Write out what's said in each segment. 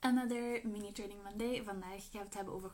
another mini training Monday. Vandaag gaan we het hebben over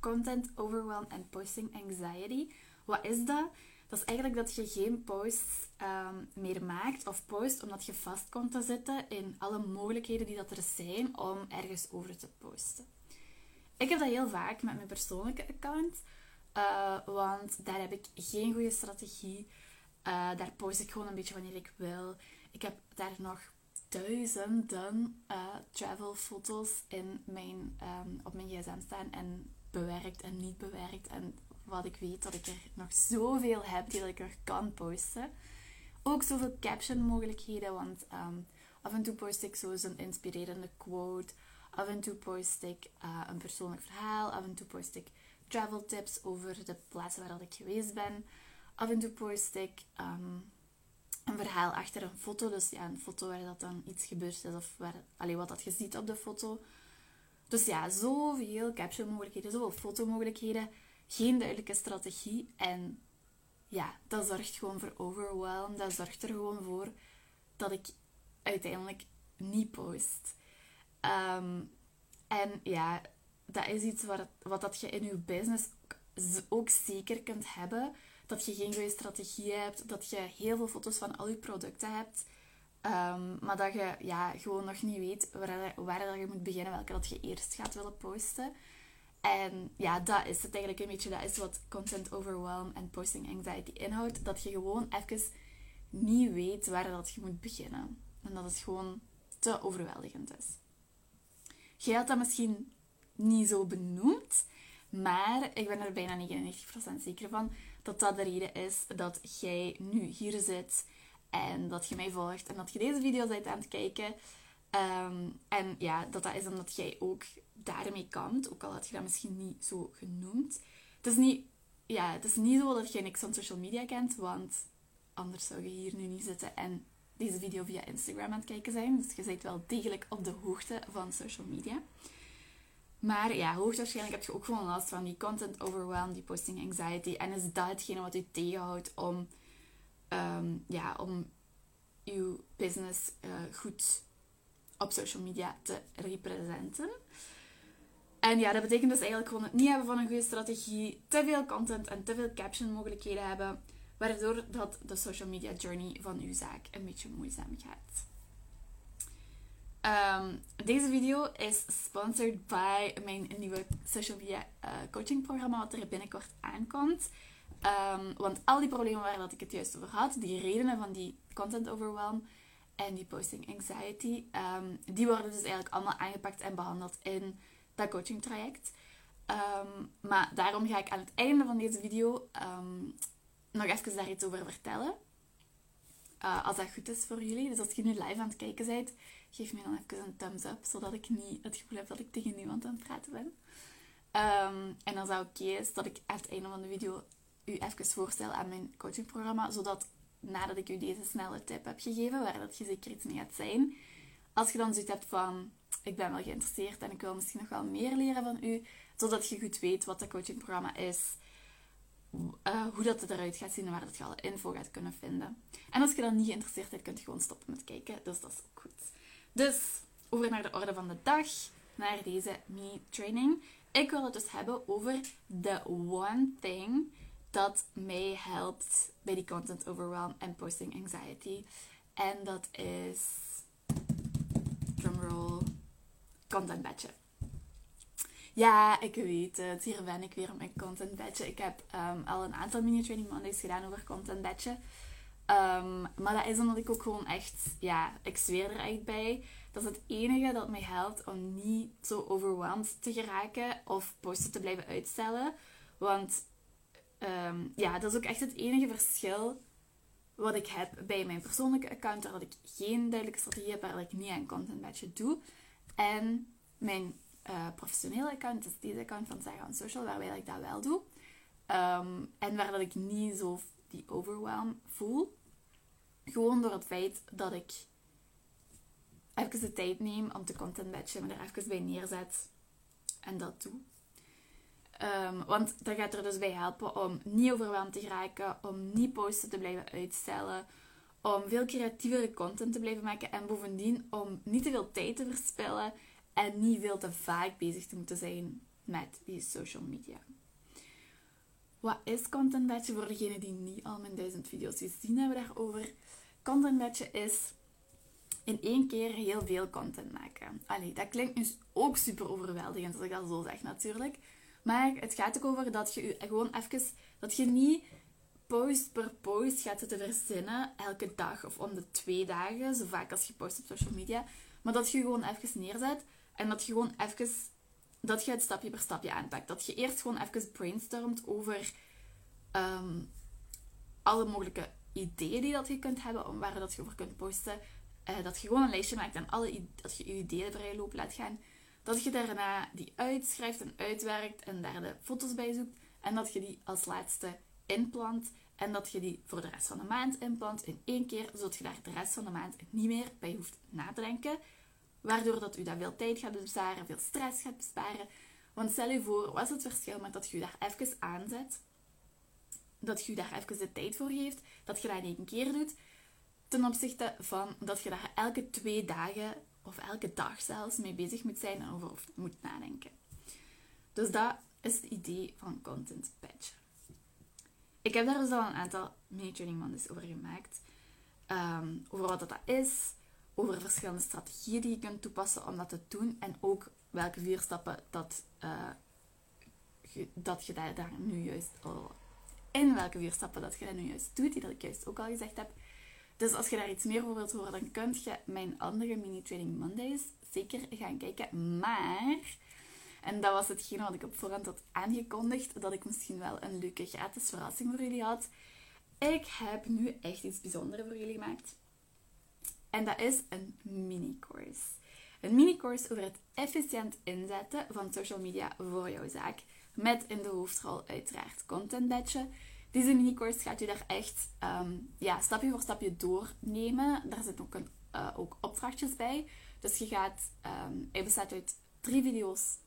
content overwhelm en posting anxiety. Wat is dat? Dat is eigenlijk dat je geen posts ehm, meer maakt of post omdat je vast komt te zitten in alle mogelijkheden die dat er zijn om ergens over te posten. Ik heb dat heel vaak met mijn persoonlijke account, uh, want daar heb ik geen goede strategie. Uh, daar post ik gewoon een beetje wanneer ik wil. Ik heb daar nog duizenden uh, travel foto's in mijn, um, op mijn gsm staan en bewerkt en niet bewerkt. En wat ik weet dat ik er nog zoveel heb die ik er kan posten. Ook zoveel caption mogelijkheden, want um, af en toe post ik zo een inspirerende quote. Af en toe post ik uh, een persoonlijk verhaal. Af en toe post ik travel tips over de plaatsen waar dat ik geweest ben. Af en toe post ik um, een verhaal achter een foto. Dus ja, een foto waar dat dan iets gebeurd is of waar, allee, wat dat je ziet op de foto. Dus ja, zoveel caption mogelijkheden, zoveel fotomogelijkheden. Geen duidelijke strategie. En ja, dat zorgt gewoon voor overwhelm. Dat zorgt er gewoon voor dat ik uiteindelijk niet post. Ehm, en ja, dat is iets wat, wat dat je in je business ook zeker kunt hebben dat je geen goede strategie hebt, dat je heel veel foto's van al je producten hebt, um, maar dat je ja, gewoon nog niet weet waar, waar je moet beginnen, welke dat je eerst gaat willen posten. En ja, dat is het eigenlijk een beetje, dat is wat content overwhelm en posting anxiety inhoudt. Dat je gewoon even niet weet waar dat je moet beginnen. En dat het gewoon te overweldigend is. Je had dat misschien niet zo benoemd, maar ik ben er bijna 99% zeker van dat dat de reden is dat jij nu hier zit en dat je mij volgt en dat je deze video bent aan het kijken. Ehm, en ja, dat dat is omdat jij ook daarmee kan, ook al had je dat misschien niet zo genoemd. Het is niet, ja, het is niet zo dat je niks van social media kent, want anders zou je hier nu niet zitten en deze video via Instagram aan het kijken zijn. Dus je bent wel degelijk op de hoogte van social media. Maar ja, hoogstwaarschijnlijk heb je ook gewoon last van die content overwhelm, die posting anxiety. En is dat hetgene wat u tegenhoudt om, um, ja, om uw business uh, goed op social media te representen. En ja, dat betekent dus eigenlijk gewoon het niet hebben van een goede strategie, te veel content en te veel caption mogelijkheden hebben, waardoor dat de social media journey van uw zaak een beetje moeizaam gaat. Um, deze video is sponsored by mijn nieuwe social media uh, coaching programma, wat er binnenkort aankomt. Um, want al die problemen waar dat ik het juist over had, die redenen van die content overwhelm en die posting anxiety, um, die worden dus eigenlijk allemaal aangepakt en behandeld in dat coaching traject. maar daarom ga ik aan het einde van deze video nog even daar iets over vertellen. Uh, als dat goed is voor jullie. Dus als je nu live aan het kijken bent, geef me dan even een thumbs up, zodat ik niet het gevoel heb dat ik tegen niemand aan het praten ben. Ehm, en als dat oké is, dat ik aan het einde van de video u even voorstel aan mijn coachingprogramma, zodat nadat ik u deze snelle tip heb gegeven, waar dat je zeker iets mee gaat zijn, als je dan zoiets hebt van, ik ben wel geïnteresseerd en ik wil misschien nog wel meer leren van u, zodat je goed weet wat dat coachingprogramma is, uh, hoe dat eruit gaat zien en waar dat je alle info gaat kunnen vinden. En als je dan niet geïnteresseerd bent, kun je gewoon stoppen met kijken, dus dat is ook goed. Dus over naar de orde van de dag, naar deze mini-training. Ik wil het dus hebben over de one thing dat mij helpt bij die content overwhelm en posting anxiety. En dat is, drumroll, content badge. Ja, ik weet het. Hier ben ik weer op mijn content badge. Ik heb um, al een aantal mini-training Mondays gedaan over content badge. Um, maar dat is omdat ik ook gewoon echt, ja, ik zweer er echt bij. Dat is het enige dat mij helpt om niet zo overwhelmed te geraken of posten te blijven uitstellen. Want um, ja, dat is ook echt het enige verschil wat ik heb bij mijn persoonlijke account, waar ik geen duidelijke strategie heb, waar ik niet aan content badge doe. En mijn uh, professionele account, dus deze account van Saga Social, waarbij ik dat wel doe. Um, en waar dat ik niet zo die overwhelm voel. Gewoon door het feit dat ik even de tijd neem om te content batchen, me er even bij neerzet en dat doe. Um, want dat gaat er dus bij helpen om niet overweldigd te geraken, om niet posten te blijven uitstellen, om veel creatievere content te blijven maken en bovendien om niet te veel tijd te verspillen En niet veel te vaak bezig te moeten zijn met die social media. Wat is Content Badge voor degenen die niet al mijn duizend video's gezien hebben daarover? Content Badge is in één keer heel veel content maken. Allee, dat klinkt nu ook super overweldigend als ik dat zo zeg natuurlijk. Maar het gaat ook over dat je gewoon even, dat je niet post per post gaat zitten verzinnen, elke dag of om de twee dagen, zo vaak als je post op social media. Maar dat je gewoon even neerzet en dat je gewoon even, dat je het stapje per stapje aanpakt. Dat je eerst gewoon even brainstormt over ehm, alle mogelijke ideeën die dat je kunt hebben, om waar dat je over kunt posten. Uh, dat je gewoon een lijstje maakt en alle, dat je je ideeën vrij loop laat gaan. Dat je daarna die uitschrijft en uitwerkt en daar de foto's bij zoekt. En dat je die als laatste inplant. En dat je die voor de rest van de maand inplant in één keer, zodat je daar de rest van de maand niet meer bij hoeft na te denken. Waardoor dat u dat veel tijd gaat besparen, veel stress gaat besparen. Want stel je voor, wat is het verschil met dat je daar even aanzet, dat je daar even de tijd voor geeft, dat je dat in één keer doet, ten opzichte van dat je daar elke twee dagen of elke dag zelfs mee bezig moet zijn en over moet nadenken. Dus dat is het idee van Content Badge. Ik heb daar dus al een aantal mini-training over gemaakt. Ehm, over wat dat is, over verschillende strategieën die je kunt toepassen om dat te doen en ook welke vier stappen dat, uh, je, dat je daar, daar nu juist al in welke vier stappen dat je dat nu juist doet, die dat ik juist ook al gezegd heb. Dus als je daar iets meer over wilt horen, dan kun je mijn andere mini-training Mondays zeker gaan kijken. Maar, en dat was hetgeen wat ik op voorhand had aangekondigd, dat ik misschien wel een leuke gratis verrassing voor jullie had. Ik heb nu echt iets bijzonders voor jullie gemaakt. En dat is een mini-course. Een mini-course over het efficiënt inzetten van social media voor jouw zaak. Met in de hoofdrol uiteraard content badge. Deze mini-course gaat u daar echt um, ja, stapje voor stapje doornemen. Daar zitten ook, een, uh, ook opdrachtjes bij. Dus je gaat, um, hij bestaat uit drie video's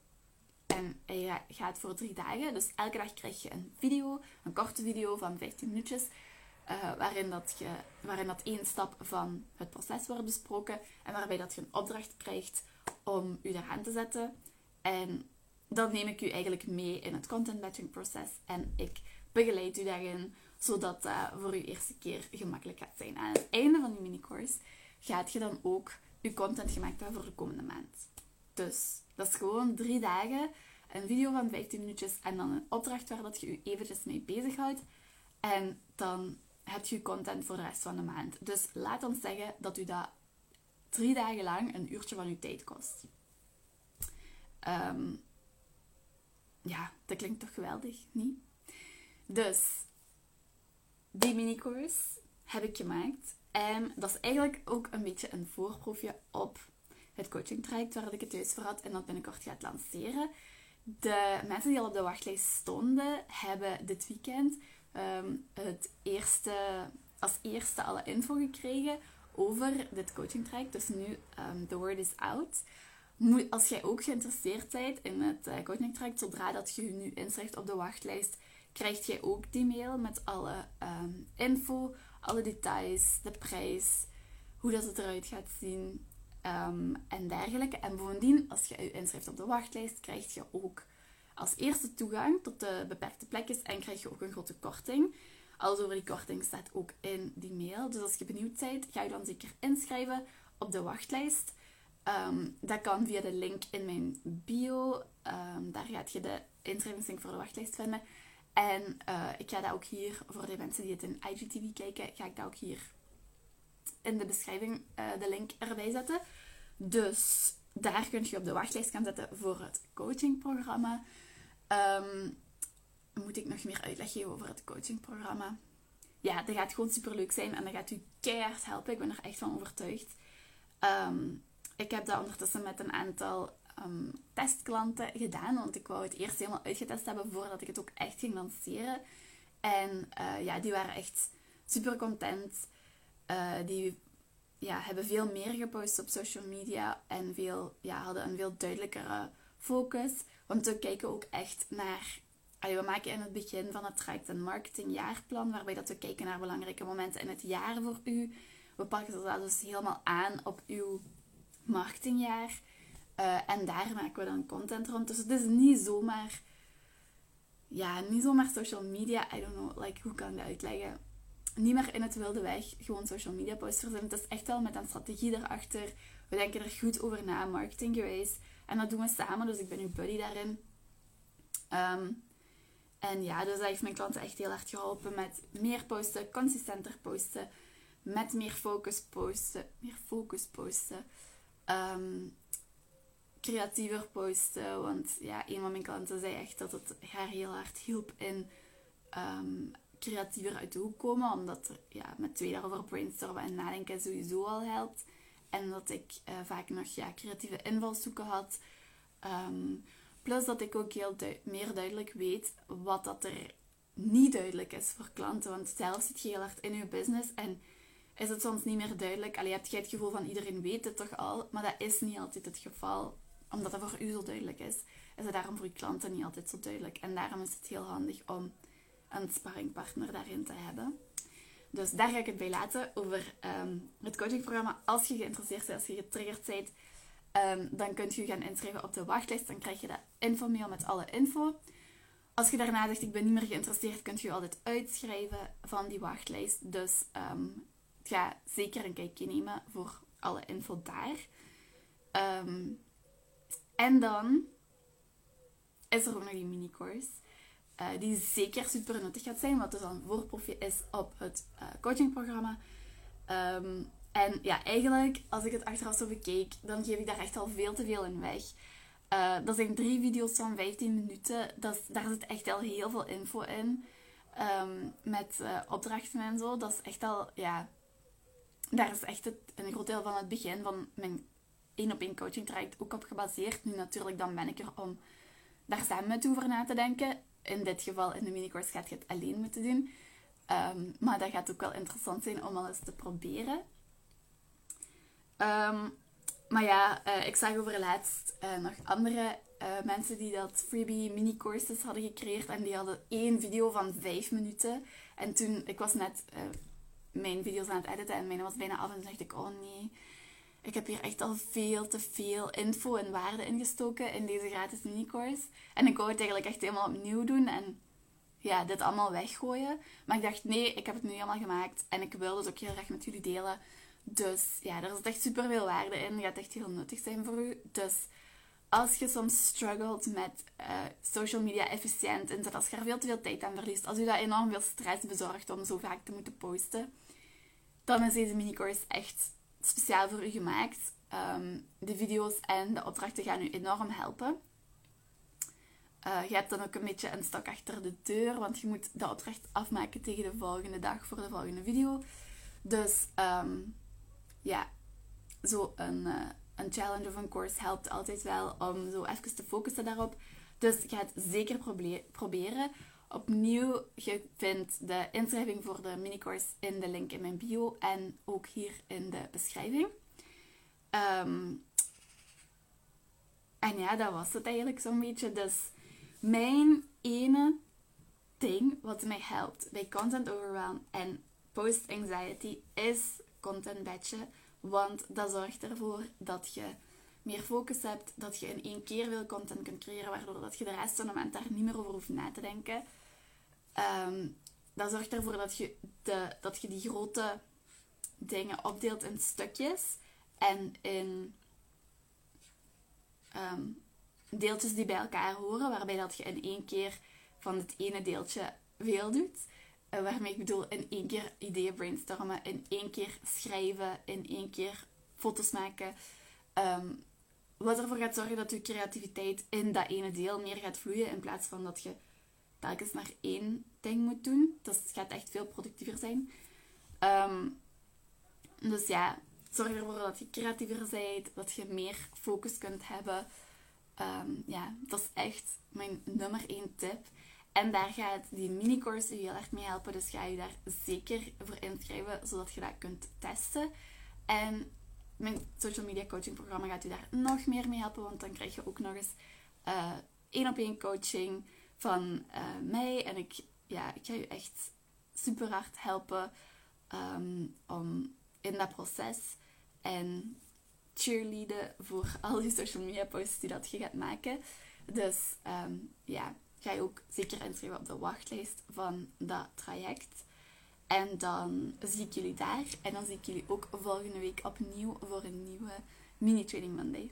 en hij gaat voor drie dagen. Dus elke dag krijg je een video, een korte video van 15 minuutjes. Uh, waarin, dat je, waarin dat één stap van het proces wordt besproken. En waarbij dat je een opdracht krijgt om u daaraan te zetten. En dan neem ik u eigenlijk mee in het content batching proces. En ik begeleid u daarin, zodat dat voor uw eerste keer gemakkelijk gaat zijn. Aan het einde van die mini-course gaat je dan ook uw content gemaakt hebben voor de komende maand. Dus dat is gewoon drie dagen, een video van 15 minuutjes en dan een opdracht waar dat je je eventjes mee bezighoudt. En dan heb je content voor de rest van de maand. Dus laat ons zeggen dat u dat drie dagen lang een uurtje van uw tijd kost. Um, ja, dat klinkt toch geweldig, niet? Dus, die mini-course heb ik gemaakt. En dat is eigenlijk ook een beetje een voorproefje op het coaching traject waar ik het juist voor had en dat binnenkort gaat lanceren. De mensen die al op de wachtlijst stonden, hebben dit weekend ehm, het eerste, als eerste alle info gekregen over dit coaching traject. Dus nu, um, the word is out als jij ook geïnteresseerd bent in het uh, coaching traject, zodra dat je je nu inschrijft op de wachtlijst, krijg jij ook die mail met alle ehm, info, alle details, de prijs, hoe dat het eruit gaat zien en dergelijke. En bovendien, als je je inschrijft op de wachtlijst, krijg je ook als eerste toegang tot de beperkte plekjes en krijg je ook een grote korting. Alles over die korting staat ook in die mail. Dus als je benieuwd bent, ga je dan zeker inschrijven op de wachtlijst. Um, dat kan via de link in mijn bio. Um, daar gaat je de inschrijvingslink voor de wachtlijst vinden. En uh, ik ga dat ook hier, voor de mensen die het in IGTV kijken, ga ik dat ook hier in de beschrijving uh, de link erbij zetten. Dus daar kun je op de wachtlijst gaan zetten voor het coachingprogramma. Um, moet ik nog meer uitleg geven over het coachingprogramma? Ja, dat gaat gewoon super leuk zijn en dat gaat u keihard helpen. Ik ben er echt van overtuigd. Um, ik heb dat ondertussen met een aantal um, testklanten gedaan. Want ik wou het eerst helemaal uitgetest hebben voordat ik het ook echt ging lanceren. En uh, ja, die waren echt super content. Uh, die ja, hebben veel meer gepost op social media en veel, ja, hadden een veel duidelijkere focus. Want we kijken ook echt naar. we maken in het begin van het traject een marketingjaarplan, waarbij dat we kijken naar belangrijke momenten in het jaar voor u. We pakken dat dus helemaal aan op uw marketingjaar. Eh, en daar maken we dan content rond. Dus het is niet zomaar... Ja, niet zomaar social media. I don't know, like, hoe kan ik dat uitleggen? Niet meer in het wilde weg, gewoon social media posts verzinnen. Het is echt wel met een strategie erachter. We denken er goed over na, marketing. En dat doen we samen, dus ik ben uw buddy daarin. Ehm, en ja, dus dat heeft mijn klanten echt heel hard geholpen met meer posten, consistenter posten, met meer focus posten, meer focus posten, ehm, creatiever posten. Want ja, een van mijn klanten zei echt dat het haar heel hard hielp in ehm, creatiever uit de hoek komen, omdat er, ja, met twee daarover brainstormen en nadenken sowieso al helpt. En dat ik uh, vaak nog ja, creatieve invalshoeken had. Plus dat ik ook heel meer duidelijk weet wat dat er niet duidelijk is voor klanten. Want zelf zit je heel hard in je business en is het soms niet meer duidelijk. Allee, heb je het gevoel van iedereen weet het toch al, maar dat is niet altijd het geval. Omdat dat voor u zo duidelijk is, is het daarom voor je klanten niet altijd zo duidelijk. En daarom is het heel handig om een sparringpartner daarin te hebben. Dus daar ga ik het bij laten over um, het coachingprogramma. Als je geïnteresseerd bent, als je getriggerd bent Ehm, dan kunt je gaan inschrijven op de wachtlijst. Dan krijg je de info-mail met alle info. Als je daarna zegt, ik ben niet meer geïnteresseerd, kunt je altijd uitschrijven van die wachtlijst. Dus um, ga zeker een kijkje nemen voor alle info daar. Ehm, en dan is er ook nog die mini-course. Uh, die zeker super nuttig gaat zijn, wat dus een voorproefje is op het uh, coachingprogramma. Um, en ja, eigenlijk, als ik het achteraf zo bekeek, dan geef ik daar echt al veel te veel in weg. Dat zijn drie video's van 15 minuten. Dat daar zit echt al heel veel info in. Um, met opdrachten en zo. Dat is echt al, ja... Daar is echt het, een groot deel van het begin van mijn één op één coaching traject ook op gebaseerd. Nu natuurlijk, dan ben ik er om daar samen met over na te denken. In dit geval, in de minicourse gaat je het alleen moeten doen. Um, maar dat gaat ook wel interessant zijn om al eens te proberen. Um, maar ja, uh, ik zag over laatst uh, nog andere uh, mensen die dat freebie mini-courses hadden gecreëerd. En die hadden één video van vijf minuten. En toen, ik was net mijn video's aan het editen en mijn was bijna af. En toen dacht ik, oh nee, ik heb hier echt al veel te veel info en waarde ingestoken in deze gratis mini-course. En ik wou het eigenlijk echt helemaal opnieuw doen. En ja, dit allemaal weggooien. Maar ik dacht, nee, ik heb het nu helemaal gemaakt. En ik wil het ook heel graag met jullie delen. Dus ja, er zit echt super veel waarde in. Het gaat echt heel nuttig zijn voor u. Dus als je soms struggelt met uh, social media efficiënt en als je er veel te veel tijd aan verliest, als u dat enorm veel stress bezorgt om zo vaak te moeten posten, dan is deze mini-course echt speciaal voor u gemaakt. Um, de video's en de opdrachten gaan u enorm helpen. Uh, je hebt dan ook een beetje een stok achter de deur, want je moet de opdracht afmaken tegen de volgende dag voor de volgende video. Dus um, ja, zo een, uh, een challenge of een course helpt altijd wel om zo even te focussen daarop. Dus ga het zeker proberen. Opnieuw, je vindt de inschrijving voor de mini-course in de link in mijn bio en ook hier in de beschrijving. Um, en ja, dat was het eigenlijk zo'n beetje. Dus mijn ene ding wat mij helpt bij content overwhelm en post anxiety is content badge. Want dat zorgt ervoor dat je meer focus hebt, dat je in één keer veel content kunt creëren, waardoor dat je de rest van de moment daar niet meer over hoeft na te denken. Um, dat zorgt ervoor dat je, de, dat je die grote dingen opdeelt in stukjes en in ehm, deeltjes die bij elkaar horen, waarbij dat je in één keer van het ene deeltje veel doet. Uh, waarmee ik bedoel, in één keer ideeën brainstormen, in één keer schrijven, in één keer foto's maken. Um, wat ervoor gaat zorgen dat je creativiteit in dat ene deel meer gaat vloeien, in plaats van dat je telkens maar één ding moet doen. Het gaat echt veel productiever zijn. Um, dus ja, zorg ervoor dat je creatiever bent, dat je meer focus kunt hebben. Um, ja, dat is echt mijn nummer één tip. En daar gaat die mini-course je heel erg mee helpen. Dus ga je daar zeker voor inschrijven, zodat je dat kunt testen. En mijn social media coaching programma gaat u daar nog meer mee helpen. Want dan krijg je ook nog eens uh, één op één coaching van uh, mij. En ik, ja, ik ga je echt super hard helpen um, om in dat proces. En cheerleaden voor al die social media posts die dat je gaat maken. Dus ehm, ja, ga je ook zeker inschrijven op de wachtlijst van dat traject. En dan zie ik jullie daar. En dan zie ik jullie ook volgende week opnieuw voor een nieuwe Mini Training Monday.